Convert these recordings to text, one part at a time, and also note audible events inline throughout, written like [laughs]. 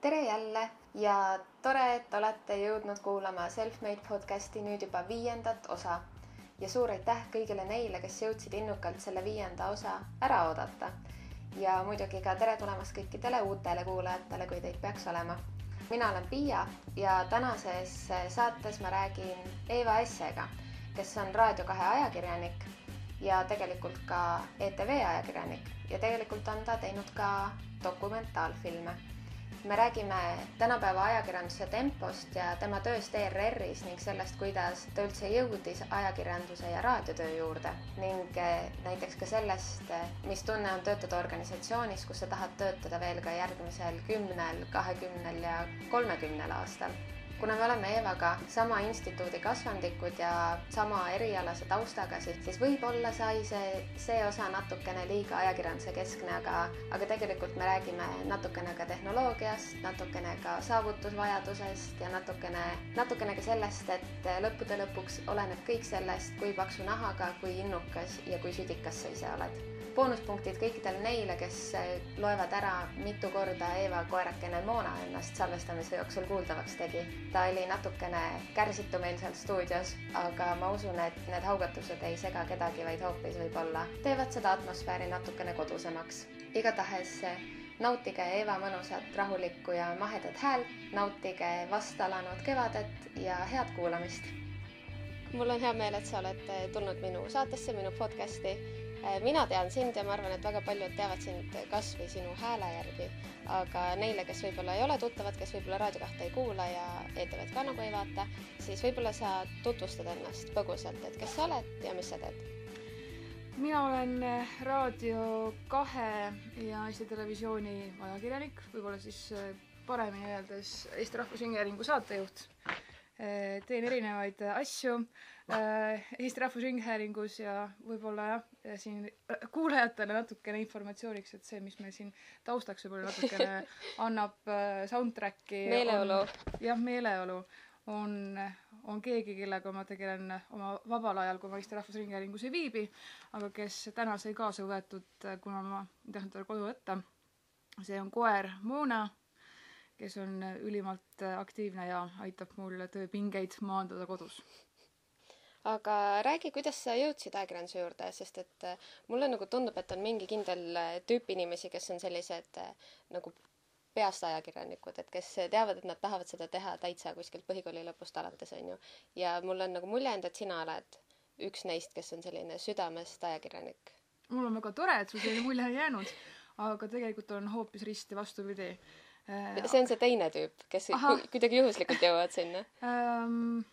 tere jälle ja tore, et olete jõudnud kuulama Selfmade podcasti nüüd juba viiendat osa. ja suur aitäh kõigile neile, kes jõudsid innukalt selle viienda osa ära oodata. ja muidugi ka tere tulemast kõikidele uutele kuulajatele, kui teid peaks olema. mina olen Piia ja tänases saates ma räägin Eva Essega, kes on Raadio kahe ajakirjanik ja tegelikult ka ETV ajakirjanik ja tegelikult on ta teinud ka dokumentaalfilme me räägime tänapäeva ajakirjanduse tempost ja tema tööst ERR-is ning sellest, kuidas ta üldse jõudis ajakirjanduse ja raadiotöö juurde ning eh, näiteks ka sellest, eh, mis tunne on töötada organisatsioonis, kus sa tahad töötada veel ka järgmisel kümnel, kahekümnel ja kolmekümnel aastal kuna me oleme Eevaga sama instituudi kasvandikud ja sama erialase taustaga, siis, siis võib-olla sai see, see osa natukene liiga ajakirjanduse keskne, aga, aga tegelikult me räägime natukene ka tehnoloogiast, natukene ka saavutusvajadusest ja natukene, natukene ka sellest, et lõppude lõpuks oleneb kõik sellest, kui paksu nahaga, kui innukas ja kui südikas sa ise oled boonuspunktid kõikidele neile, kes loevad ära, mitu korda Eeva koerakene Moona ennast salvestamise jooksul kuuldavaks tegi. Ta oli natukene kärsitu meil seal stuudios, aga ma usun, et need haugatused ei sega kedagi, vaid hoopis võib-olla teevad seda atmosfääri natukene kodusemaks. igatahes nautige Eeva mõnusat, rahulikku ja mahedat häält, nautige vast alanud kevadet ja head kuulamist. mul on hea meel, et sa oled tulnud minu saatesse, minu podcasti mina tean sind ja ma arvan, et väga paljud teavad sind kas või sinu hääle järgi, aga neile, kes võib-olla ei ole tuttavad, kes võib-olla Raadio kahte ei kuula ja ETV-d ka nagu ei vaata, siis võib-olla sa tutvustad ennast põgusalt, et kes sa oled ja mis sa teed? mina olen äh, Raadio kahe ja Eesti Televisiooni ajakirjanik, võib-olla siis äh, paremini öeldes Eesti Rahvusringhäälingu saatejuht. teen erinevaid asju Äh, Eesti Rahvusringhäälingus ja võib-olla jah, siin äh, kuulajatele natukene informatsiooniks, et see, mis meil siin taustaks võib-olla natukene [laughs] annab äh, soundtrack'i. meeleolu. jah, meeleolu on, on keegi, kellega ma tegelen oma vabal ajal, kui ma Eesti Rahvusringhäälingus ei viibi, aga kes täna sai kaasa võetud, kuna ma ei tahtnud teda koju võtta. see on koer Moona, kes on ülimalt aktiivne ja aitab mul tööpingeid maandada kodus aga räägi, kuidas sa jõudsid ajakirjanduse juurde, sest et äh, mulle nagu tundub, et on mingi kindel äh, tüüp inimesi, kes on sellised äh, nagu peast ajakirjanikud, et kes teavad, et nad tahavad seda teha täitsa kuskilt põhikooli lõpust alates, on ju. ja mul on nagu mulje jäänud, et sina oled üks neist, kes on selline südamest ajakirjanik. mul on väga tore, et sul selline mulje on jäänud, aga tegelikult on hoopis risti vastupidi. see on see teine tüüp, kes kuidagi juhuslikult jõuavad sinna um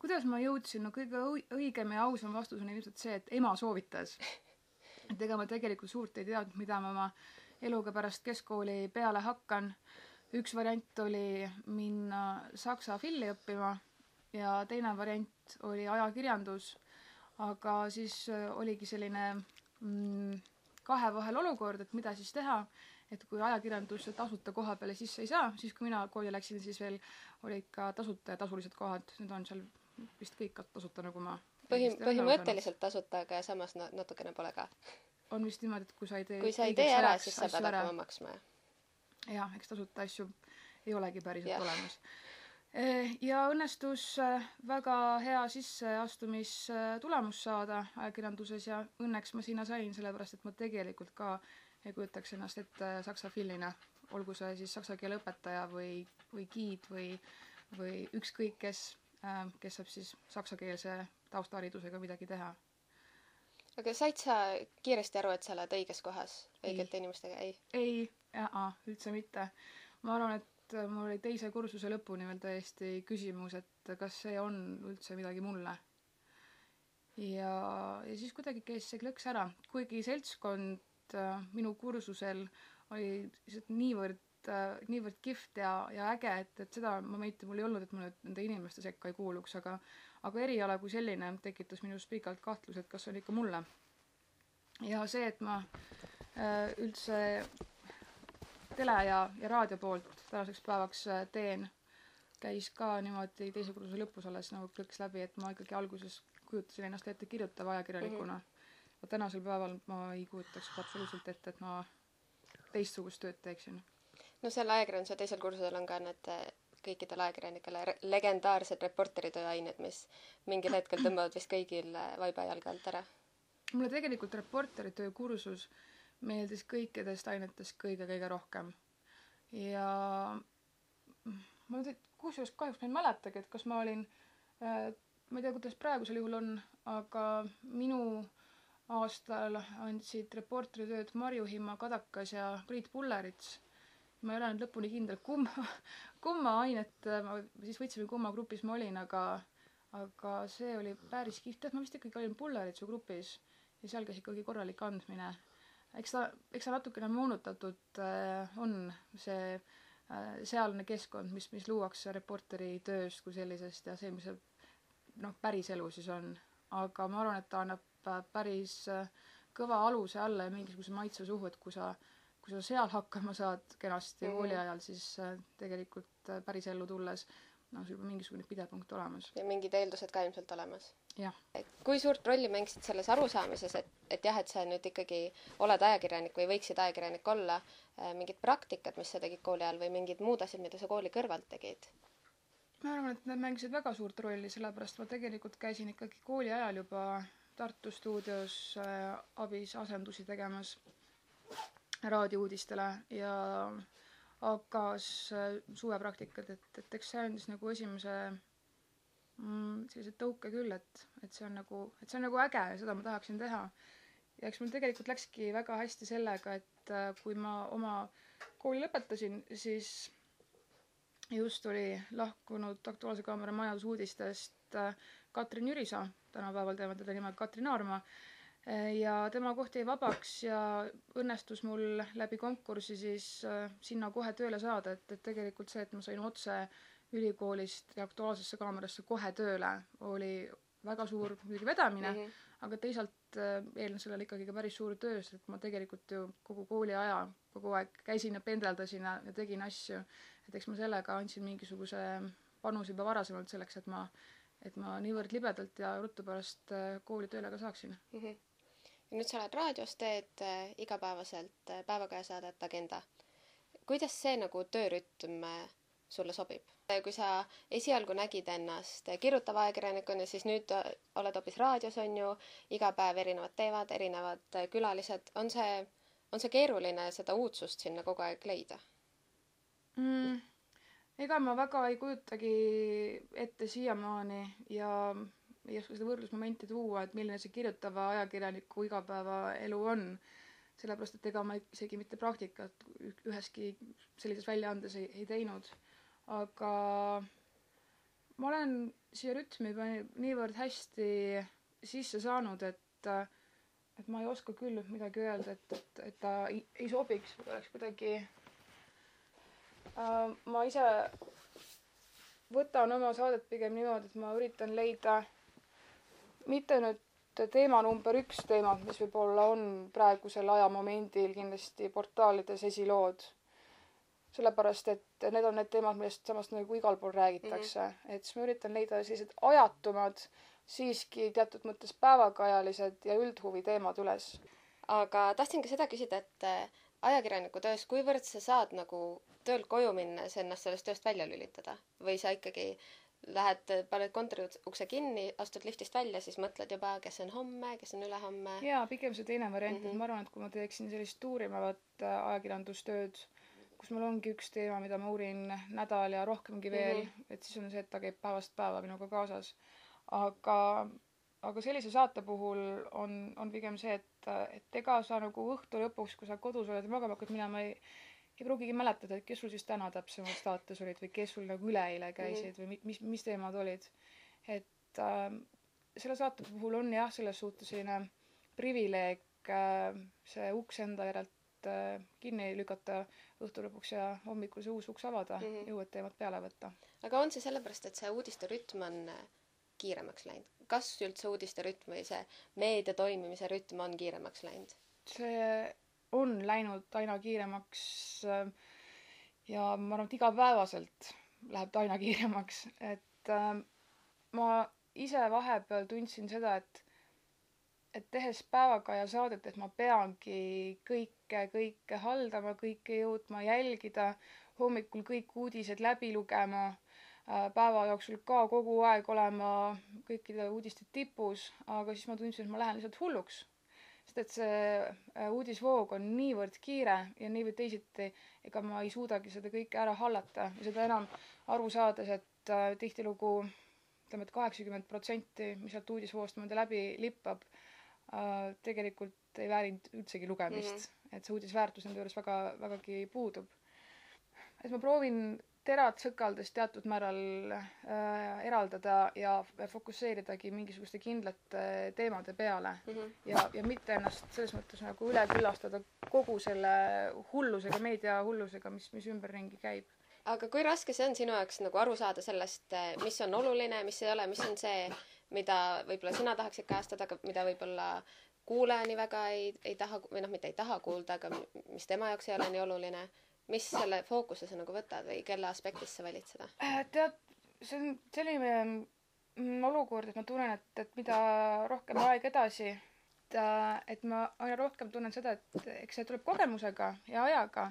kuidas ma jõudsin, no kõige õigem ja ausam vastus on ilmselt see, et ema soovitas. [laughs] et ega ma tegelikult suurt ei teadnud, mida ma oma eluga pärast keskkooli peale hakkan. üks variant oli minna saksa filli õppima ja teine variant oli ajakirjandus. aga siis äh, oligi selline mm, kahe vahel olukord, et mida siis teha et kui ajakirjandusse tasuta koha peale sisse ei saa, siis kui mina kooli läksin, siis veel olid ka tasuta ja tasulised kohad, need on seal vist kõik tasuta, nagu ma põhi, põhimõtteliselt tasuta, aga samas na-, natukene pole ka. on vist niimoodi, et kui sa ei tee kui sa ei tee ära, siis sa pead hakkama maksma, jah? jah, eks tasuta asju ei olegi päriselt ja. olemas. Eh, ja õnnestus eh, väga hea sisseastumistulemus saada ajakirjanduses ja õnneks ma sinna sain, sellepärast et ma tegelikult ka ei kujutaks ennast ette saksa fillina, olgu see siis saksa keele õpetaja või, või giid või, või ükskõik kes kes saab siis saksakeelse taustaharidusega midagi teha. aga said sa kiiresti aru, et sa oled õiges kohas õigete inimestega, ei? ei, üldse mitte. ma arvan, et mul oli teise kursuse lõpuni veel täiesti küsimus, et kas see on üldse midagi mulle. ja, ja siis kuidagi käis see klõks ära, kuigi seltskond äh, minu kursusel oli lihtsalt niivõrd äh, niivõrd kihvt ja, ja äge, et, et seda momenti mul ei olnud, et ma nüüd nende inimeste sekka ei kuuluks, aga aga eriala kui selline tekitas minus pikalt kahtluse, et kas see on ikka mulle. ja see, et ma äh, üldse tele ja, ja raadio poolt tänaseks päevaks äh, teen, käis ka niimoodi teise kursuse lõpus alles nagu klõks läbi, et ma ikkagi alguses kujutasin ennast ette kirjutava ajakirjanikuna mm. -hmm. tänasel päeval ma ei kujutaks absoluutselt ette, et ma teistsugust tööd teeksin no seal ajakirjanduse teisel kursusel on ka need äh, kõikidele ajakirjanikele legendaarsed reporteritöö ained, mis mingil hetkel tõmbavad vist kõigil äh, vaiba jalge alt ära. mulle tegelikult reporteritöö kursus meeldis kõikidest ainetest kõige-kõige rohkem. ja ma nüüd kusjuures kahjuks ma ei mäletagi, et kas ma olin äh, ma ei tea, kuidas praegusel juhul on, aga minu aastal andsid reporteritööd Marju Himma Kadakas ja Priit Pullerits. Ma ei ole nüüd lõpuni kindel, kumma, kumma ainet ma siis võtsin kumma grupis ma olin, aga, aga see oli päris kihvt, tead, ma vist ikkagi olin Pulleritsu grupis ja seal käis ikkagi korralik andmine. eks ta, eks ta natukene moonutatud äh, on, see äh, sealne keskkond, mis, mis luuakse reporteri tööst kui sellisest ja see, mis see noh, päriselu siis on. aga ma arvan, et ta annab äh, päris äh, kõva aluse alla ja mingisuguse maitse suhu, et kui sa, kui sa seal hakkama saad kenasti mm -hmm. kooli ajal, siis äh, tegelikult pärisellu tulles noh, sul juba mingisugune pidepunkt olemas. ja mingid eeldused ka ilmselt olemas. jah. kui suurt rolli mängisid selles arusaamises, et, et jah, et sa nüüd ikkagi oled ajakirjanik või võiksid ajakirjanik olla, mingid praktikad, mis sa tegid kooli ajal või mingid muud asjad, mida sa kooli kõrvalt tegid? ma arvan, et need mängisid väga suurt rolli, sellepärast ma tegelikult käisin ikkagi kooli ajal juba Tartu stuudios äh, abis asendusi tegemas raadiouudistele ja AK-s äh, suvepraktikad, et, et eks see andis nagu esimese mm, sellise tõuke küll, et, et see on nagu, et see on nagu äge ja seda ma tahaksin teha. ja eks mul tegelikult läkski väga hästi sellega, et äh, kui ma oma kooli lõpetasin, siis just oli lahkunud Aktuaalse Kaamera majandusuudistest äh, Katrin Jürisaa, tänapäeval teevad teda nimega Katrin Aarma, äh, ja tema koht jäi vabaks ja õnnestus mul läbi konkursi siis äh, sinna kohe tööle saada, et, et tegelikult see, et ma sain otse ülikoolist ja Aktuaalsesse Kaamerasse kohe tööle, oli väga suur muidugi vedamine mm, -hmm. aga teisalt eelnes sellele ikkagi ka päris suur töö, sest et ma tegelikult ju kogu kooliaja kogu aeg käisin ja pendeldasin ja, ja tegin asju et eks ma sellega andsin mingisuguse panuse juba varasemalt selleks, et ma, et ma niivõrd libedalt ja ruttu pärast äh, kooli tööle ka saaksin mm. -hmm. Ja nüüd sa oled raadios, teed äh, igapäevaselt äh, päevakajasaadet Agenda. kuidas see nagu töörütm sulle sobib? kui sa esialgu nägid ennast kirjutava ajakirjanikuna, siis nüüd oled hoopis raadios, on ju, iga päev erinevad teemad, erinevad külalised, on see, on see keeruline seda uudsust sinna kogu aeg leida? mm,? ega ma väga ei kujutagi ette siiamaani ja ei oska seda võrdlusmomenti tuua, et milline see kirjutava ajakirjaniku igapäevaelu on. sellepärast, et ega ma isegi mitte praktikat üheski sellises väljaandes ei, ei teinud. aga ma olen siia rütmi juba niivõrd hästi sisse saanud, et et ma ei oska küll midagi öelda, et, et, et ta ei, ei sobiks või oleks kuidagi Äh, ma ise võtan oma saadet pigem niimoodi, et ma üritan leida mitte nüüd teema number üks teemad, mis võib-olla on praegusel ajamomendil kindlasti portaalides esilood. sellepärast, et need on need teemad, millest samas nagu igal pool räägitakse mm. -hmm. et siis ma üritan leida sellised ajatumad, siiski teatud mõttes päevakajalised ja üldhuvi teemad üles. aga tahtsin ka seda küsida, et ajakirjaniku töös, kuivõrd sa saad nagu töölt koju minnes ennast sellest tööst välja lülitada või sa ikkagi lähed, paned kontori ukse kinni, astud liftist välja, siis mõtled juba, kes on homme, kes on ülehomme. jaa, pigem see teine variant mm, -hmm. et ma arvan, et kui ma teeksin sellist uurimavat äh, ajakirjandustööd, kus mul ongi üks teema, mida ma uurin nädal ja rohkemgi veel mm, -hmm. et siis on see, et ta käib päevast päeva minuga kaasas. aga aga sellise saate puhul on, on pigem see, et, et ega sa nagu õhtu lõpuks, kui sa kodus oled ja magama hakkad minema, ei, ei pruugigi mäletada, et kes sul siis täna täpsemalt saates olid või kes sul nagu üleeile käisid mm. või mis, mis teemad olid. et äh, selle saate puhul on jah, selles suhtes selline privileeg äh, see uks enda järelt äh, kinni lükata õhtu lõpuks ja hommikul see uus uks avada mm -hmm. uued teemad peale võtta. aga on see sellepärast, et see uudiste rütm on kiiremaks läinud? kas üldse uudiste rütm või see meedia toimimise rütm on kiiremaks läinud? see on läinud aina kiiremaks äh, ja ma arvan, et igapäevaselt läheb ta aina kiiremaks, et äh, ma ise vahepeal tundsin seda, et et tehes Päevakaja saadet, et ma peangi kõike, kõike haldama, kõike jõudma jälgida, hommikul kõik uudised läbi lugema, äh, päeva jooksul ka kogu aeg olema kõikide uudiste tipus, aga siis ma tundsin, et ma lähen lihtsalt hulluks. Sest et see äh, uudisvoog on niivõrd kiire ja nii või teisiti, ega ma ei suudagi seda kõike ära hallata ja seda enam aru saades, et äh, tihtilugu ütleme, et kaheksakümmend protsenti, mis sealt uudisvoost mööda läbi lippab äh,, tegelikult ei väärinud üldsegi lugemist mm. -hmm. et see uudisväärtus nende juures väga, vägagi puudub. et ma proovin terad sõkaldest teatud määral äh, eraldada ja fokusseeridagi mingisuguste kindlate teemade peale mm. -hmm. ja, ja mitte ennast selles mõttes nagu üle küllastada kogu selle hullusega, meedia hullusega, mis, mis ümberringi käib aga kui raske see on sinu jaoks nagu aru saada sellest, mis on oluline, mis ei ole, mis on see, mida võib-olla sina tahaksid kajastada, aga mida võib-olla kuulaja nii väga ei, ei taha või noh, mitte ei taha kuulda, aga mis tema jaoks ei ole nii oluline. Mis selle fookuse sa nagu võtad või kelle aspektist sa valid seda? Äh, tead, see on selline mm, olukord, et ma tunnen, et, et mida rohkem aeg edasi, et, äh, et ma aina rohkem tunnen seda, et eks see tuleb kogemusega ja ajaga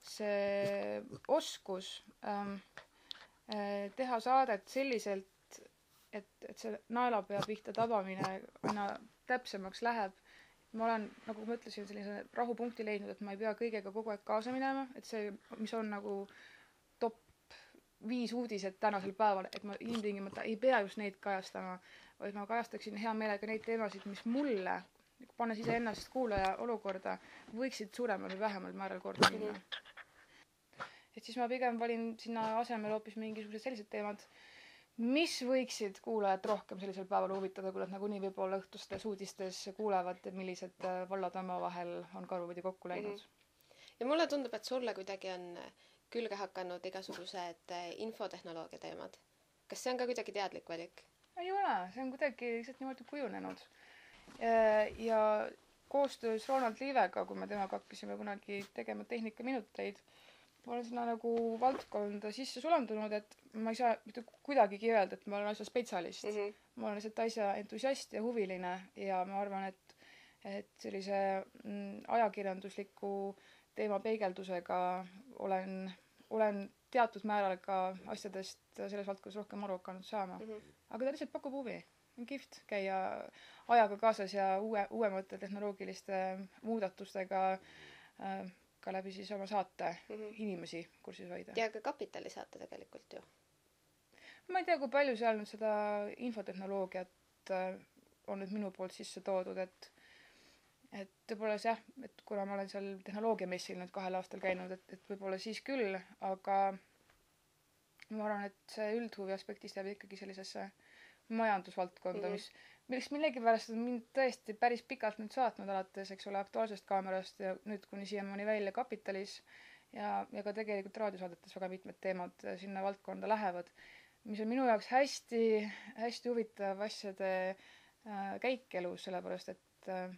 see oskus ähm, äh, teha saadet selliselt, et, et see naelapea pihta tabamine aina täpsemaks läheb. Ma olen, nagu ma ütlesin, sellise rahupunkti leidnud, et ma ei pea kõigega kogu aeg kaasa minema, et see, mis on nagu top viis uudised tänasel päeval, et ma ilmtingimata ei pea just neid kajastama, vaid ma kajastaksin hea meelega neid teemasid, mis mulle, pannes iseennast kuulaja olukorda, võiksid suuremal või vähemal määral korda minna. Et siis ma pigem valin sinna asemele hoopis mingisugused sellised teemad, mis võiksid kuulajat rohkem sellisel päeval huvitada, kui nad nagunii võib-olla õhtustes uudistes kuulevad, millised äh, vallad omavahel on karupidi kokku läinud mm. -hmm. ja mulle tundub, et sulle kuidagi on külge hakanud igasugused äh, infotehnoloogia teemad. kas see on ka kuidagi teadlik valik? ei ole, see on kuidagi lihtsalt niimoodi kujunenud. Äh, ja koostöös Ronald Liivega, kui me temaga hakkasime kunagi tegema Tehnikaminuteid, ma olen sinna nagu valdkonda sisse sulandunud, et ma ei saa mitte kuidagigi öelda, et ma olen asja spetsialist mm. -hmm. ma olen lihtsalt asja entusiast ja huviline ja ma arvan, et, et sellise mm, ajakirjandusliku teema peegeldusega olen, olen teatud määral ka asjadest selles valdkonnas rohkem aru hakanud saama mm. -hmm. aga ta lihtsalt pakub huvi. on kihvt käia ajaga kaasas ja uue, uuemate tehnoloogiliste muudatustega äh, ka läbi siis oma saate mm -hmm. inimesi kursis hoida. ja ka Kapitali saate tegelikult ju. ma ei tea, kui palju seal nüüd seda infotehnoloogiat äh, on nüüd minu poolt sisse toodud, et et võib-olla jah, et kuna ma olen seal tehnoloogiamessil nüüd kahel aastal käinud, et, et võib-olla siis küll, aga ma arvan, et see üldhuvi aspektist jääb ikkagi sellisesse majandusvaldkonda mm, -hmm. mis millest millegipärast on mind tõesti päris pikalt nüüd saatnud alates, eks ole, Aktuaalsest Kaamerast ja nüüd kuni siiamaani välja Kapitalis ja, ja ka tegelikult raadiosaadetes väga mitmed teemad sinna valdkonda lähevad, mis on minu jaoks hästi, hästi huvitav asjade äh, käik elus, sellepärast et äh,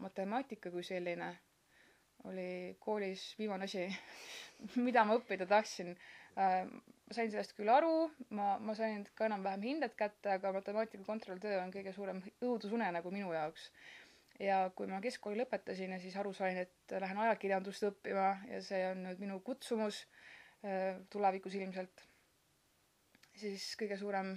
matemaatika kui selline oli koolis viimane asi [laughs] mida ma õppida tahtsin äh,. Sain sellest küll aru, ma, ma sain ka enam-vähem hinded kätte, aga matemaatika kontrolltöö on kõige suurem õudusunenägu minu jaoks. ja kui ma keskkooli lõpetasin ja siis aru sain, et lähen ajakirjandust õppima ja see on nüüd minu kutsumus äh, tulevikus ilmselt, siis kõige suurem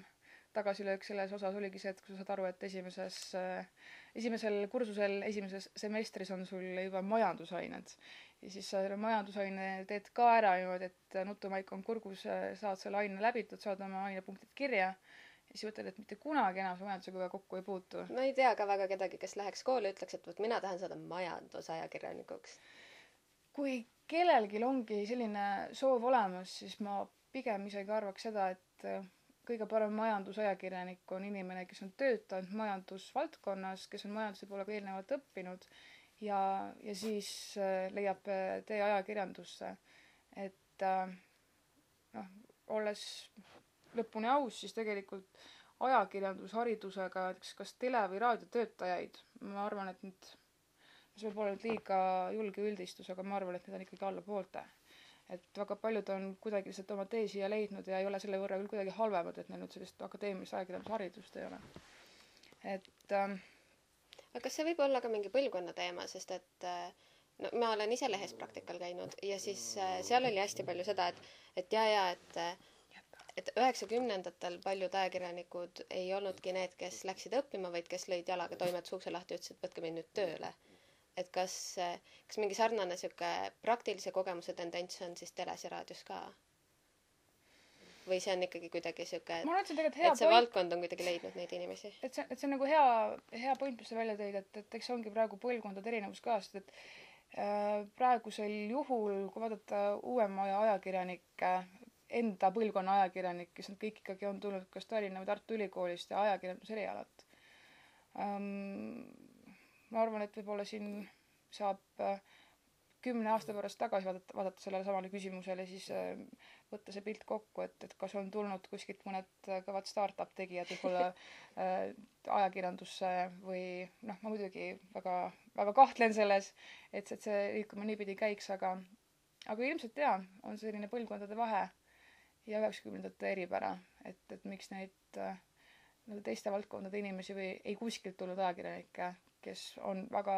tagasilöök selles osas oligi see, et kui sa saad aru, et esimeses äh, esimesel kursusel, esimeses semestris on sul juba majandusained ja siis sa selle majandusaine teed ka ära niimoodi, et nutumaik on kurgus, saad selle aine läbitud, saad oma ainepunktid kirja ja siis mõtled, et mitte kunagi enam sa majandusega kokku ei puutu. ma ei tea ka väga kedagi, kes läheks kooli, ütleks, et vot mina tahan saada majandusajakirjanikuks. kui kellelgi ongi selline soov olemas, siis ma pigem isegi arvaks seda, et kõige parem majandusajakirjanik on inimene, kes on töötanud majandusvaldkonnas, kes on majanduse poole ka eelnevalt õppinud ja, ja siis äh, leiab äh, tee ajakirjandusse. et äh, noh, olles lõpuni aus, siis tegelikult ajakirjandusharidusega näiteks kas tele- või raadiotöötajaid, ma arvan, et nüüd, see võib olla nüüd liiga julge üldistus, aga ma arvan, et need on ikkagi alla poolte. et väga paljud on kuidagi lihtsalt oma tee siia leidnud ja ei ole selle võrra küll kuidagi halvemad, et neil nüüd sellist akadeemilist ajakirjandusharidust ei ole. et ähm, aga kas see võib olla ka mingi põlvkonna teema, sest et äh, no ma olen ise lehes praktikal käinud ja siis äh, seal oli hästi palju seda, et, et ja, ja et äh, et üheksakümnendatel paljud ajakirjanikud ei olnudki need, kes läksid õppima, vaid kes lõid jalaga toimetuse ukse lahti ütlesid, et võtke mind nüüd tööle. et kas, kas mingi sarnane sihuke praktilise kogemuse tendents on siis teles ja raadios ka? Või see on ikkagi kuidagi sihuke, et et see point, valdkond on kuidagi leidnud neid inimesi? et see, et see on nagu hea, hea point, mis sa välja tõid, et, et eks ongi praegu põlvkondade erinevus ka, sest et äh, praegusel juhul, kui vaadata uuema aja ajakirjanikke, enda põlvkonna ajakirjanikke, siis nad kõik ikkagi on tulnud kas Tallinna või Tartu Ülikoolist ja ajakirjanduserialalt ähm,. ma arvan, et võib-olla siin saab äh, kümne aasta pärast tagasi vaadata, vaadata sellele samale küsimusele, siis äh, võtta see pilt kokku, et, et kas on tulnud kuskilt mõned äh, kõvad startup tegijad võib-olla [laughs] äh, ajakirjandusse või noh, ma muidugi väga, väga kahtlen selles, et, et see liikuma niipidi käiks, aga aga ilmselt jaa, on selline põlvkondade vahe ja üheksakümnendate eripära, et, et miks neid äh, teiste valdkondade inimesi või ei kuskilt tulnud ajakirjanikke, kes on väga,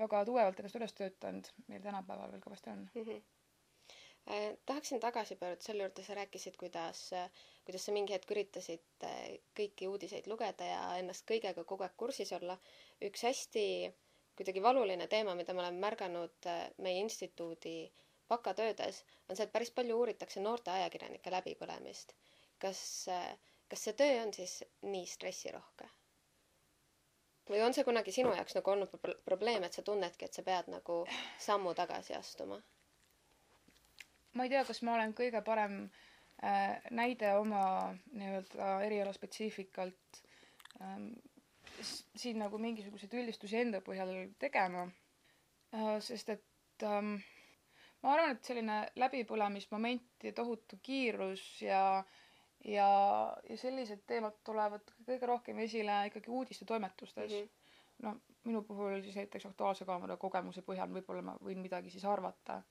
väga tugevalt ennast üles töötanud, meil tänapäeval veel kõvasti on. mm. -hmm. Tahaksin tagasi pöörduda selle juurde, sa rääkisid, kuidas, kuidas sa mingi hetk üritasid eh, kõiki uudiseid lugeda ja ennast kõigega kogu aeg kursis olla. üks hästi kuidagi valuline teema, mida ma olen märganud eh, meie instituudi bakatöödes, on see, et päris palju uuritakse noorte ajakirjanike läbipõlemist. kas, kas see töö on siis nii stressirohke? Või on see kunagi sinu jaoks nagu olnud pro- probleem, et sa tunnedki, et sa pead nagu sammu tagasi astuma? ma ei tea, kas ma olen kõige parem äh, näide oma nii-öelda erialaspetsiifikalt ähm, s- siin nagu mingisuguseid üldistusi enda põhjal tegema äh,, sest et ähm, ma arvan, et selline läbipõlemismoment ja tohutu kiirus ja ja, ja sellised teemad tulevad kõige rohkem esile ikkagi uudistetoimetustes mm. -hmm. no minu puhul siis näiteks Aktuaalse Kaamera kogemuse põhjal võib-olla ma võin midagi siis arvata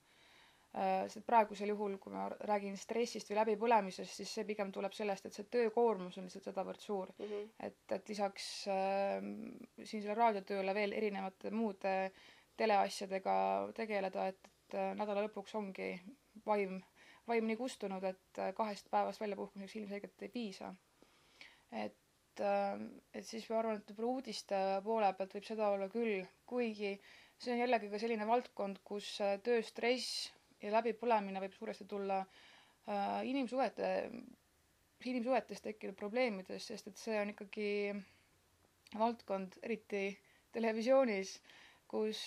Äh, sest praegusel juhul, kui ma räägin stressist või läbipõlemisest, siis see pigem tuleb sellest, et see töökoormus on lihtsalt sedavõrd suur. mm. -hmm. et, et lisaks äh, siin selle raadiotööle veel erinevate muude teleasjadega tegeleda, et, et äh, nädala lõpuks ongi vaim, vaim nii kustunud, et äh, kahest päevast väljapuhkamiseks ilmselgelt ei piisa. et, et siis ma arvan, et võib-olla uudiste poole pealt võib seda olla küll, kuigi see on jällegi ka selline valdkond, kus äh, tööstress ja läbipõlemine võib suuresti tulla äh, inimsuhete, inimsuhetes tekkinud probleemidest, sest et see on ikkagi valdkond, eriti televisioonis, kus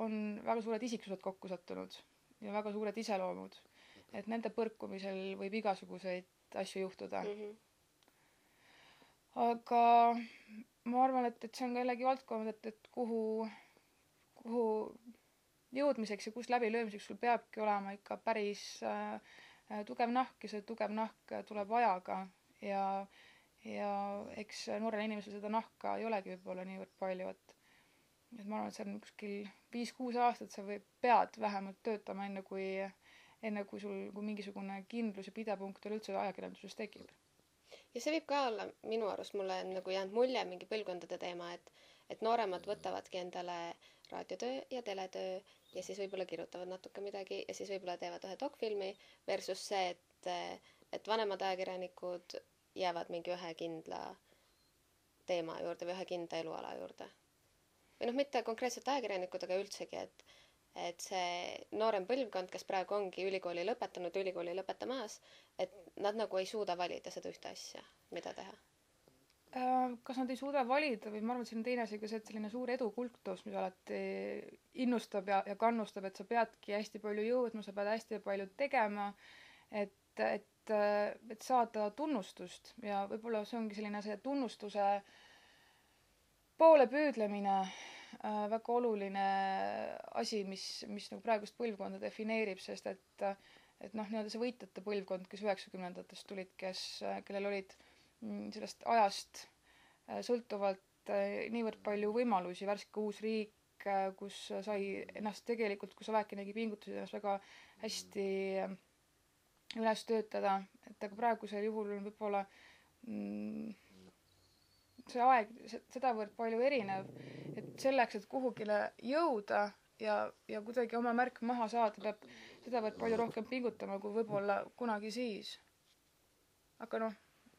on väga suured isiksused kokku sattunud ja väga suured iseloomud. Et nende põrkumisel võib igasuguseid asju juhtuda. Mm -hmm. aga ma arvan, et, et see on ka jällegi valdkond, et, et kuhu, kuhu jõudmiseks ja kust läbilöömiseks sul peabki olema ikka päris äh, äh, tugev nahk ja see tugev nahk tuleb ajaga ja, ja eks noorel inimesel seda nahka ei olegi võib-olla niivõrd palju, et et ma arvan, et see on kuskil viis-kuus aastat sa või pead vähemalt töötama, enne kui, enne kui sul, kui mingisugune kindlus ja pidepunkt üleüldse ajakirjanduses tekib. ja see võib ka olla minu arust mulle on nagu jäänud mulje mingi põlvkondade teema, et et nooremad võtavadki endale raadiotöö ja teletöö ja siis võib-olla kirjutavad natuke midagi ja siis võib-olla teevad ühe dokfilmi versus see, et et vanemad ajakirjanikud jäävad mingi ühe kindla teema juurde või ühe kindla eluala juurde. või noh, mitte konkreetselt ajakirjanikud, aga üldsegi, et et see noorem põlvkond, kes praegu ongi ülikooli lõpetanud, ülikooli lõpetamas, et nad nagu ei suuda valida seda ühte asja, mida teha. Äh, kas nad ei suuda valida või ma arvan, et siin on teine asi ka see, et selline suur edukultus, mis alati innustab ja, ja kannustab, et sa peadki hästi palju jõudma, sa pead hästi palju tegema, et, et, et saada tunnustust. Ja võib-olla see ongi selline see tunnustuse poole püüdlemine väga oluline asi, mis, mis nagu praegust põlvkonda defineerib, sest et et noh, nii-öelda see võitjate põlvkond, kes üheksakümnendatest tulid, kes, kellel olid mm, sellest ajast äh, sõltuvalt äh, niivõrd palju võimalusi, värske uus riik, kus sai ennast tegelikult, kus Aväki nägi pingutusi ennast väga hästi äh, üles töötada, et aga praegusel juhul on võib-olla mm, see aeg se- sedavõrd palju erinev, et selleks, et kuhugile jõuda ja, ja kuidagi oma märk maha saada, peab sedavõrd palju rohkem pingutama kui võib-olla kunagi siis. aga noh,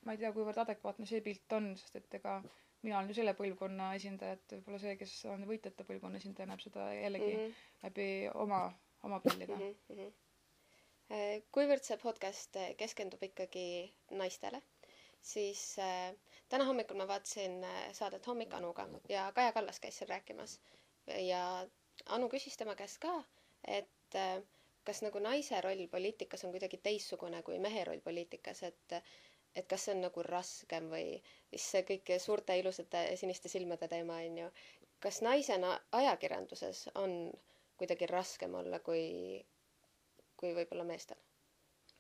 ma ei tea, kuivõrd adekvaatne see pilt on, sest et ega mina olen ju selle põlvkonna esindaja, et võib-olla see, kes on võitjate põlvkonna esindaja, näeb seda jällegi mm -hmm. läbi oma, oma prillide mm. -hmm. kuivõrd see podcast äh, keskendub ikkagi naistele, siis äh, täna hommikul ma vaatasin äh, saadet Hommik Anuga ja Kaja Kallas käis seal rääkimas ja Anu küsis tema käest ka, et äh, kas nagu naise roll poliitikas on kuidagi teistsugune kui mehe roll poliitikas, et et kas see on nagu raskem või siis see kõik suurte ilusate siniste silmade teema on ju. kas naisena ajakirjanduses on kuidagi raskem olla kui, kui võib-olla meestel?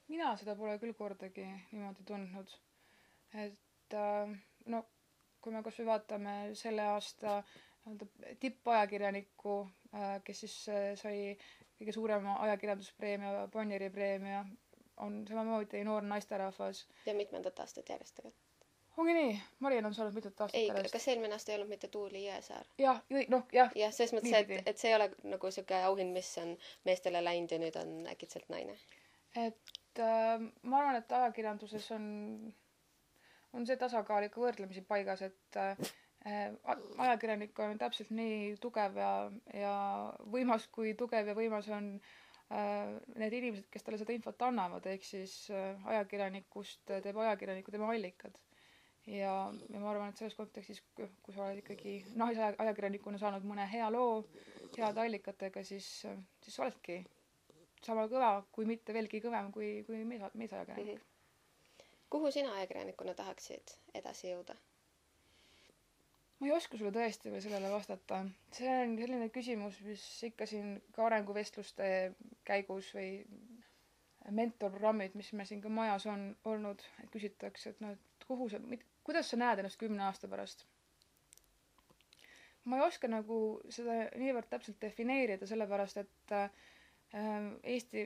mina seda pole küll kordagi niimoodi tundnud. et äh, no kui me kasvõi vaatame selle aasta nii-öelda tippajakirjanikku, äh, kes siis äh, sai kõige suurema ajakirjanduspreemia, Bonnieri preemia, on samamoodi noor naisterahvas. ja mitmendat aastat järjest tegelikult. ongi nii, Mariann on saanud mitut aastat ei, kas eelmine aasta ei olnud mitte Tuuli Jõesaar? jah, noh, jah. jah, selles mõttes, et, et see ei ole nagu sihuke auhind, mis on meestele läinud ja nüüd on äkitselt naine. et äh, ma arvan, et ajakirjanduses on, on see tasakaal ikka võrdlemisi paigas, et äh, ajakirjanik on täpselt nii tugev ja, ja võimas, kui tugev ja võimas on äh, need inimesed, kes talle seda infot annavad, ehk siis äh, ajakirjanikust teeb ajakirjaniku tema allikad. ja, ja ma arvan, et selles kontekstis, kui sa oled ikkagi naisajakirjanikuna saanud mõne hea loo heade allikatega, siis, siis sa oledki sama kõva, kui mitte veelgi kõvem kui, kui mees, meesajakirjanik mm. -hmm. Kuhu sina ajakirjanikuna tahaksid edasi jõuda? ma ei oska sulle tõesti veel sellele vastata. see on selline küsimus, mis ikka siin ka arenguvestluste käigus või mentorprogrammid, mis meil siin ka majas on olnud, et küsitakse, et noh, et kuhu sa, kuidas sa näed ennast kümne aasta pärast? ma ei oska nagu seda niivõrd täpselt defineerida, sellepärast et äh, Eesti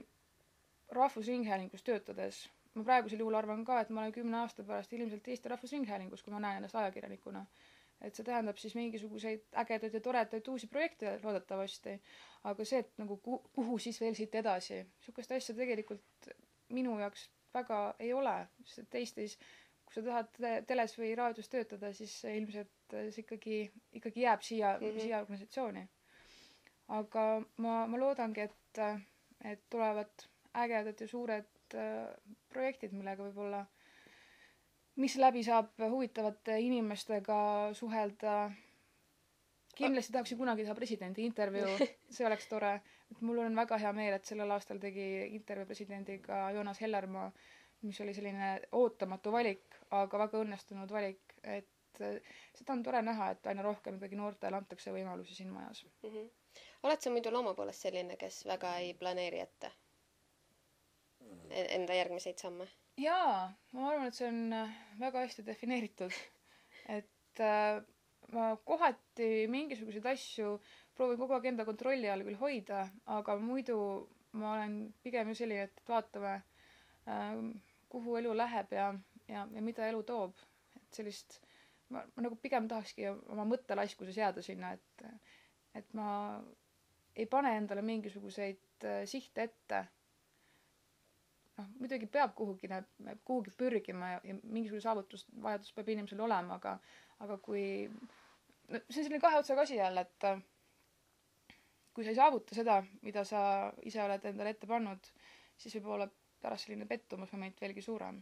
Rahvusringhäälingus töötades ma praegusel juhul arvan ka, et ma olen kümne aasta pärast ilmselt Eesti Rahvusringhäälingus, kui ma näen ennast ajakirjanikuna et see tähendab siis mingisuguseid ägedaid ja toredaid uusi projekte loodetavasti. aga see, et nagu kuhu, kuhu siis veel siit edasi, sihukest asja tegelikult minu jaoks väga ei ole, sest et Eestis, kui sa tahad teles või raadios töötada, siis ilmselt see ikkagi, ikkagi jääb siia mm, -hmm. siia organisatsiooni. aga ma, ma loodangi, et, et tulevad ägedad ja suured äh, projektid, millega võib-olla äh, mis läbi saab huvitavate inimestega suhelda. kindlasti tahaksin kunagi teha presidendi intervjuu, [laughs] see oleks tore. et mul on väga hea meel, et sellel aastal tegi intervjuu presidendiga Joonas Hellermaa, mis oli selline ootamatu valik, aga väga õnnestunud valik, et seda on tore näha, et aina rohkem ikkagi noortele antakse võimalusi siin majas mm. -hmm. oled sa muidu looma poolest selline, kes väga ei planeeri ette enda järgmiseid samme? jaa, ma arvan, et see on äh, väga hästi defineeritud. et äh, ma kohati mingisuguseid asju proovin kogu aeg enda kontrolli all küll hoida, aga muidu ma olen pigem ju selline, et vaatame äh,, kuhu elu läheb ja, ja, ja mida elu toob. et sellist, ma, nagu pigem tahakski oma mõttelaiskuses jääda sinna, et, et ma ei pane endale mingisuguseid äh, sihte ette noh, muidugi peab kuhugi, kuhugi pürgima ja, ja mingisugune saavutusvajadus peab inimesel olema, aga, aga kui, no see on selline kahe otsaga asi jälle, et äh, kui sa ei saavuta seda, mida sa ise oled endale ette pannud, siis võib olla pärast selline pettumusmoment veelgi suurem.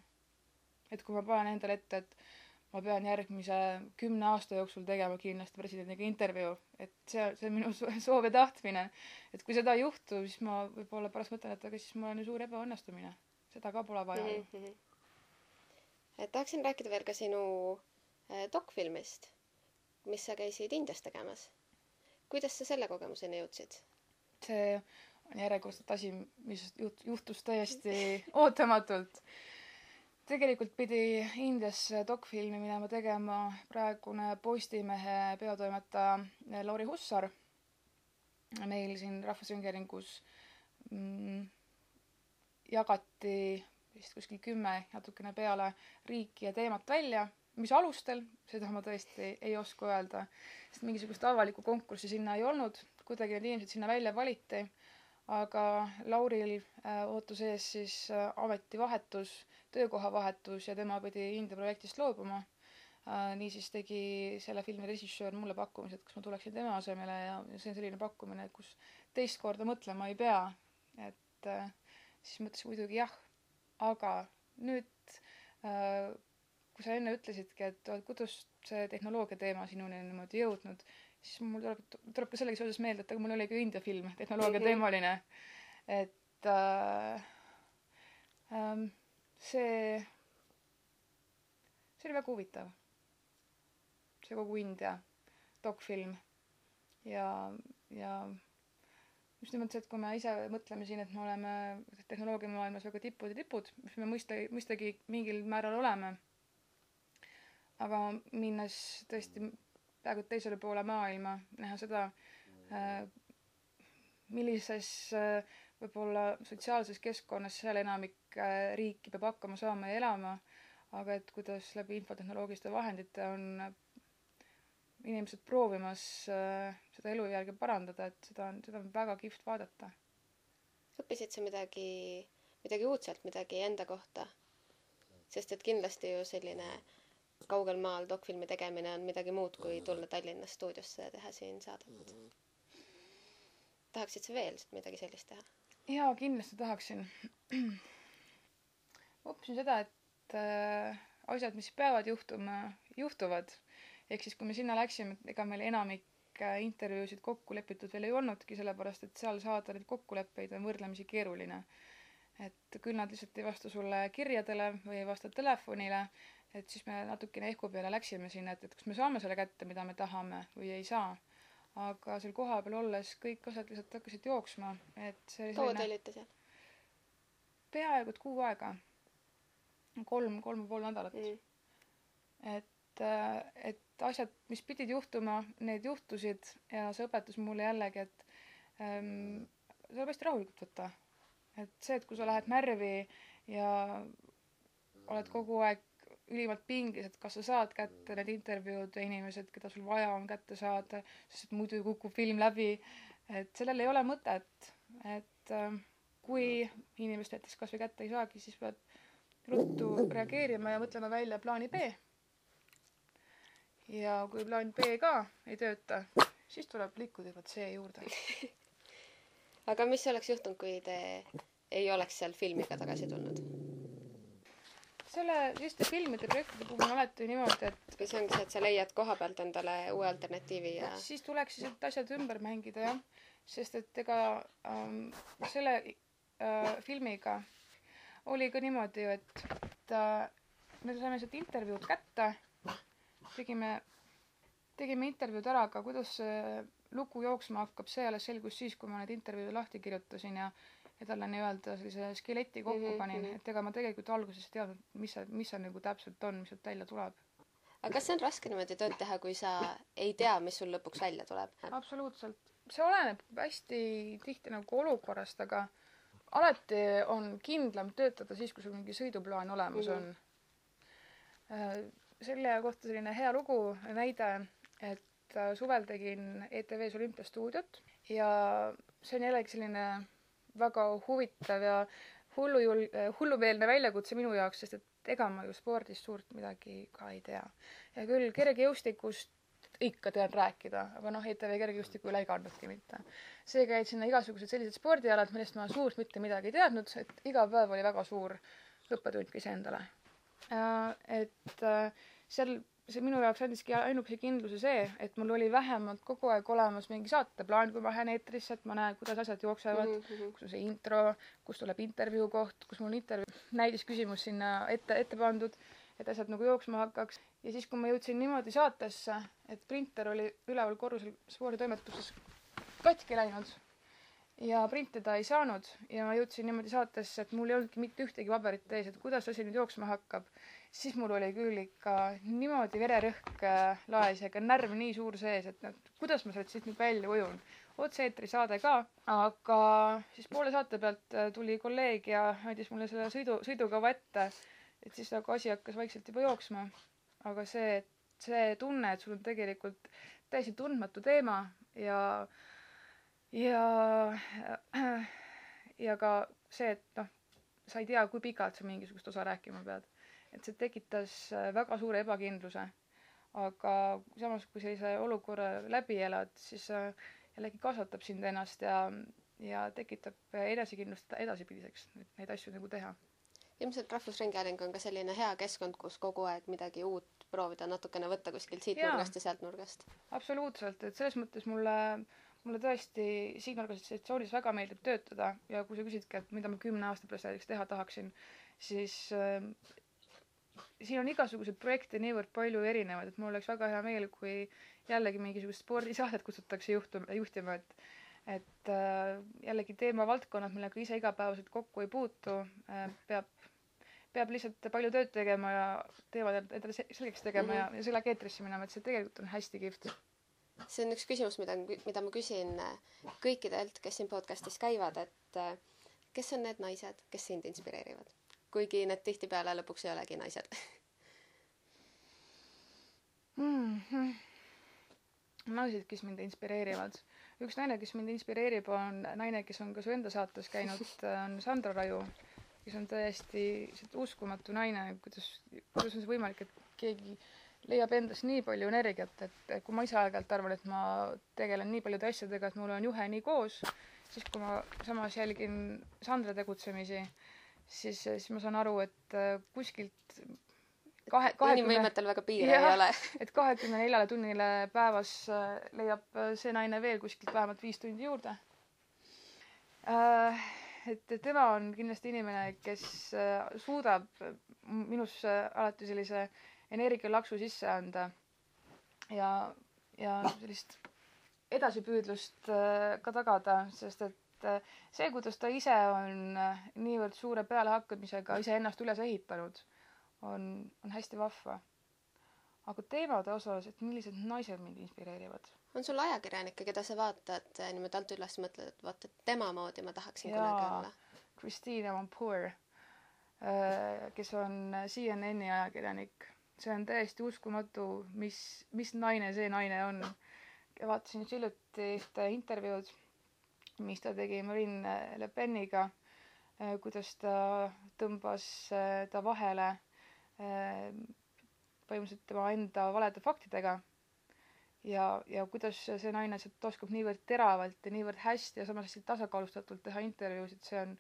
et kui ma panen endale ette, et ma pean järgmise kümne aasta jooksul tegema kindlasti presidendiga intervjuu, et see, see on minu soov ja tahtmine. et kui seda ei juhtu, siis ma võib-olla pärast mõtlen, et aga siis mul on ju suur ebaõnnestumine seda ka pole vaja mm -hmm.. et tahaksin rääkida veel ka sinu äh, dokfilmist, mis sa käisid Indias tegemas. kuidas sa selle kogemuseni jõudsid? see on järjekordselt asi, mis juht-, juhtus täiesti ootamatult. Tegelikult pidi Indiasse dokfilmi minema tegema praegune Postimehe peatoimetaja Lauri Hussar meil siin Rahvusringhäälingus mm, jagati vist kuskil kümme natukene peale riiki ja teemat välja. mis alustel, seda ma tõesti ei oska öelda, sest mingisugust avalikku konkurssi sinna ei olnud, kuidagi need inimesed sinna välja valiti, aga Lauril äh, ootus ees siis äh, ametivahetus, töökohavahetus ja tema pidi India projektist loobuma äh,. niisiis tegi selle filmi režissöör mulle pakkumise, et kas ma tuleksin tema asemele ja, see on selline pakkumine, kus teist korda mõtlema ei pea. et äh, siis mõtlesin muidugi jah, aga nüüd äh, kui sa enne ütlesidki, et kuidas see tehnoloogia teema sinuni on niimoodi jõudnud, siis mul tuleb, tuleb ka sellega seoses meelde, et aga mul oli ka India film, tehnoloogia teemaline. et äh, ähm, see, see oli väga huvitav. see kogu India dokfilm ja, ja just nimelt see, et kui me ise mõtleme siin, et me oleme tehnoloogiamaailmas väga tipud ja tipud, mis me mõista, mõistagi mingil määral oleme aga minnes tõesti peaaegu teisele poole maailma, näha seda, äh, millises äh, võib-olla sotsiaalses keskkonnas seal enamik riiki peab hakkama saama ja elama, aga et kuidas läbi infotehnoloogiliste vahendite on inimesed proovimas seda elujärge parandada, et seda on, seda on väga kihvt vaadata. õppisid sa midagi, midagi uudset, midagi enda kohta? sest et kindlasti ju selline äh, kaugel maal dokfilmi tegemine on midagi muud kui tulla Tallinna stuudiosse ja teha siin saadet tahaksid sa veel midagi sellist teha? jaa, kindlasti tahaksin. Ma õppisin seda, et äh, asjad, mis peavad juhtuma, juhtuvad. ehk siis, kui me sinna läksime, ega meil enamik äh, intervjuusid kokku lepitud veel ei olnudki, sellepärast et seal saada neid kokkuleppeid on võrdlemisi keeruline. et küll nad lihtsalt ei vasta sulle kirjadele või ei vasta telefonile et siis me natukene ehku peale läksime sinna, et, et kas me saame selle kätte, mida me tahame või ei saa. aga seal kohapeal olles kõik asjad lihtsalt hakkasid jooksma, et see kaua te olite seal? peaaegu et kuu aega. Kolm, kolm ja pool nädalat mm.. et, äh, et asjad, mis pidid juhtuma, need juhtusid ja see õpetas mulle jällegi, et ähm, tuleb hästi rahulikult võtta. et see, et kui sa lähed närvi ja oled kogu aeg ülimalt pingis, et kas sa saad kätte need intervjuud ja inimesed, keda sul vaja on kätte saada, sest muidu kukub film läbi. et sellel ei ole mõtet, et äh, kui inimest näiteks kasvõi kätte ei saagi, siis pead ruttu reageerima ja mõtlema välja plaani B. ja kui plaan B ka ei tööta, siis tuleb liikuda juba C juurde [laughs] aga mis oleks juhtunud, kui te ei oleks seal filmiga tagasi tulnud? selle, selliste filmide projektide puhul on alati niimoodi, et või see ongi see, et sa leiad koha pealt endale uue alternatiivi ja siis tuleks need asjad ümber mängida jah, sest et ega ähm, selle äh, filmiga oli ka niimoodi ju, et, et äh, me saime sealt intervjuud kätte, tegime, tegime intervjuud ära, aga kuidas see lugu jooksma hakkab, see alles selgus siis, kui ma need intervjuud lahti kirjutasin ja ja talle nii-öelda sellise skeleti kokku mm -hmm. panin, mhm. et ega ma tegelikult alguses ei teadnud, mis see, mis see nagu täpselt on, mis sealt välja tuleb. aga kas see on raske niimoodi tööd teha, kui sa ei tea, mis sul lõpuks välja tuleb? absoluutselt. see oleneb hästi tihti nagu olukorrast, aga alati on kindlam töötada siis, kui sul mingi sõiduplaan olemas mm -hmm. on. selle kohta selline hea lugu, näide, et äh, suvel tegin ETV-s olümpiastuudiot ja see on jällegi selline väga huvitav ja hullujul-, hullumeelne väljakutse minu jaoks, sest et ega ma ju spordist suurt midagi ka ei tea. ja küll kergejõustikust ikka tean rääkida, aga noh, ETV kergejõustiku üle ei kannudki mitte. seega jäid sinna igasugused sellised spordialad, millest ma suurt mitte midagi ei teadnud, et iga päev oli väga suur õppetund iseendale. et äh, seal see minu jaoks andiski ainukese kindluse see, et mul oli vähemalt kogu aeg olemas mingi saateplaan, kui ma lähen eetrisse, et ma näen, kuidas asjad jooksevad mm, -hmm. kus on see intro, kus tuleb intervjuu koht, kus mul on intervjuu näidisküsimus sinna ette, ette pandud, et asjad nagu jooksma hakkaks. ja siis, kui ma jõudsin niimoodi saatesse, et printer oli üleval korrusel sporditoimetuses katki läinud ja printida ei saanud ja ma jõudsin niimoodi saatesse, et mul ei olnudki mitte ühtegi paberit ees, et kuidas asi nüüd jooksma hakkab siis mul oli küll ikka niimoodi vererõhk äh, laes ja ka närv nii suur sees, et noh, kuidas ma sealt siis nüüd välja ujun. otse-eetri saade ka, aga siis poole saate pealt äh, tuli kolleeg ja andis mulle selle sõidu, sõidukava ette. Et siis nagu asi hakkas vaikselt juba jooksma. aga see, see tunne, et sul on tegelikult täiesti tundmatu teema ja, ja, ja ka see, et noh, sa ei tea, kui pikalt sa mingisugust osa rääkima pead. et see tekitas väga suure ebakindluse. aga samas, kui sellise olukorra läbi elad, siis jällegi kasvatab sind ennast ja, ja tekitab enesekindlust edaspidiseks, et neid asju nagu teha ilmselt Rahvusringhääling on ka selline hea keskkond, kus kogu aeg midagi uut proovida, natukene võtta kuskilt siit Jaa. nurgast ja sealt nurgast. absoluutselt, et selles mõttes mulle, mulle tõesti siin organisatsioonis väga meeldib töötada ja kui sa küsidki, et mida ma kümne aasta pärast näiteks teha tahaksin, siis äh, siin on igasuguseid projekte niivõrd palju erinevaid, et mul oleks väga hea meel, kui jällegi mingisugust spordisaadet kutsutakse juhtum-, juhtima, et et äh, jällegi teemavaldkonnad, millega ise igapäevaselt kokku ei puutu äh,, peab peab lihtsalt palju tööd tegema ja teevad endale selgeks tegema mm -hmm. ja, ja sellega eetrisse minema, et see tegelikult on hästi kihvt. see on üks küsimus, mida, mida ma küsin äh, kõikidelt, kes siin podcast'is käivad, et kes on need naised, kes sind inspireerivad? kuigi need tihtipeale lõpuks ei olegi naised mm. -hmm. Naised, kes mind inspireerivad. üks naine, kes mind inspireerib, on naine, kes on ka su enda saates käinud, [laughs] on Sandra Raju kes on täiesti uskumatu naine, kuidas, kuidas on see võimalik, et keegi leiab endas nii palju energiat, et kui ma ise aeg-ajalt arvan, et ma tegelen nii paljude asjadega, et mul on juhe nii koos, siis kui ma samas jälgin Sandra tegutsemisi, siis, siis ma saan aru, et äh, kuskilt kahe, kahekümne inimvõimetel väga piire jah, ei ole. [laughs] et kahekümne neljale tunnile päevas äh, leiab äh, see naine veel kuskilt vähemalt viis tundi juurde. Äh, et tema on kindlasti inimene, kes suudab minusse alati sellise energialaksu sisse anda ja, ja sellist edasipüüdlust ka tagada, sest et see, kuidas ta ise on niivõrd suure pealehakkamisega iseennast üles ehitanud, on, on hästi vahva. aga teemade osas, et millised naised mind inspireerivad on sul ajakirjanikke, keda sa vaatad eh, niimoodi alt üles, mõtled, et vaata, et tema moodi ma tahaksin Jaa, kunagi olla? Christine Amanpour, eh, kes on CNN-i ajakirjanik. see on täiesti uskumatu, mis, mis naine see naine on. vaatasin just hiljuti ühte intervjuud, mis ta tegi Marine Le Peniga, eh, kuidas ta tõmbas ta vahele põhimõtteliselt tema enda valede faktidega ja, ja kuidas see naine sealt oskab niivõrd teravalt ja niivõrd hästi ja samas hästi tasakaalustatult teha intervjuusid, see on,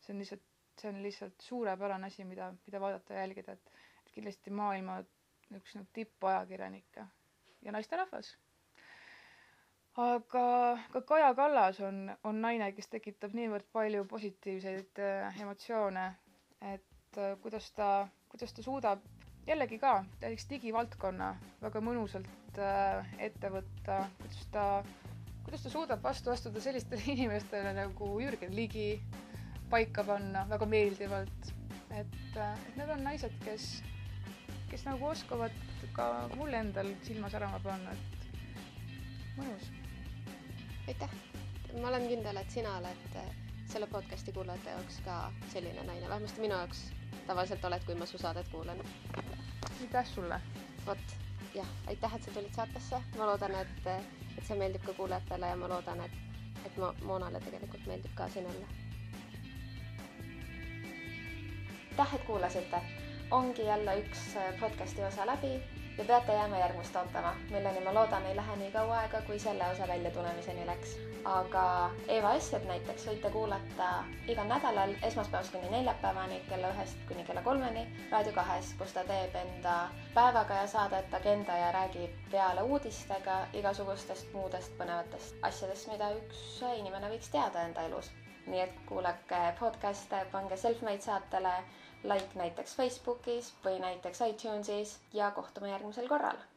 see on lihtsalt, see on lihtsalt suurepärane asi, mida, mida vaadata ja jälgida, et, et kindlasti maailma üks nagu tippajakirjanikke ja naisterahvas. aga ka Kaja Kallas on, on naine, kes tekitab niivõrd palju positiivseid äh, emotsioone, et äh, kuidas ta, kuidas ta suudab jällegi ka näiteks digivaldkonna väga mõnusalt äh, ette võtta, kuidas ta, kuidas ta suudab vastu astuda sellistele [laughs] inimestele nagu Jürgen Ligi, paika panna väga meeldivalt. et, äh, et need on naised, kes, kes nagu oskavad ka mul endal silma särama panna, et mõnus. aitäh, ma olen kindel, et sina oled äh, selle podcast'i kuulajate jaoks ka selline naine, vähemasti minu jaoks tavaliselt oled, kui ma su saadet kuulan aitäh sulle! vot, jah, aitäh, et sa tulid saatesse, ma loodan, et, et see meeldib ka kuulajatele ja ma loodan, et, et Mo-, Moonale tegelikult meeldib ka siin olla. aitäh, et kuulasite! ongi jälle üks podcasti osa läbi ja peate jääma järgmist ootama, milleni ma loodan, ei lähe nii kaua aega, kui selle osa väljatulemiseni läks. aga Eva Essed näiteks võite kuulata igal nädalal esmaspäevast kuni neljapäevani kella ühest kuni kella kolmeni Raadio kahes, kus ta teeb enda päevakaja saadet Agenda ja räägib peale uudistega igasugustest muudest põnevatest asjadest, mida üks inimene võiks teada enda elus. nii et kuulake podcast'e, pange Selfmade saatele like näiteks Facebookis või näiteks iTunesis ja kohtume järgmisel korral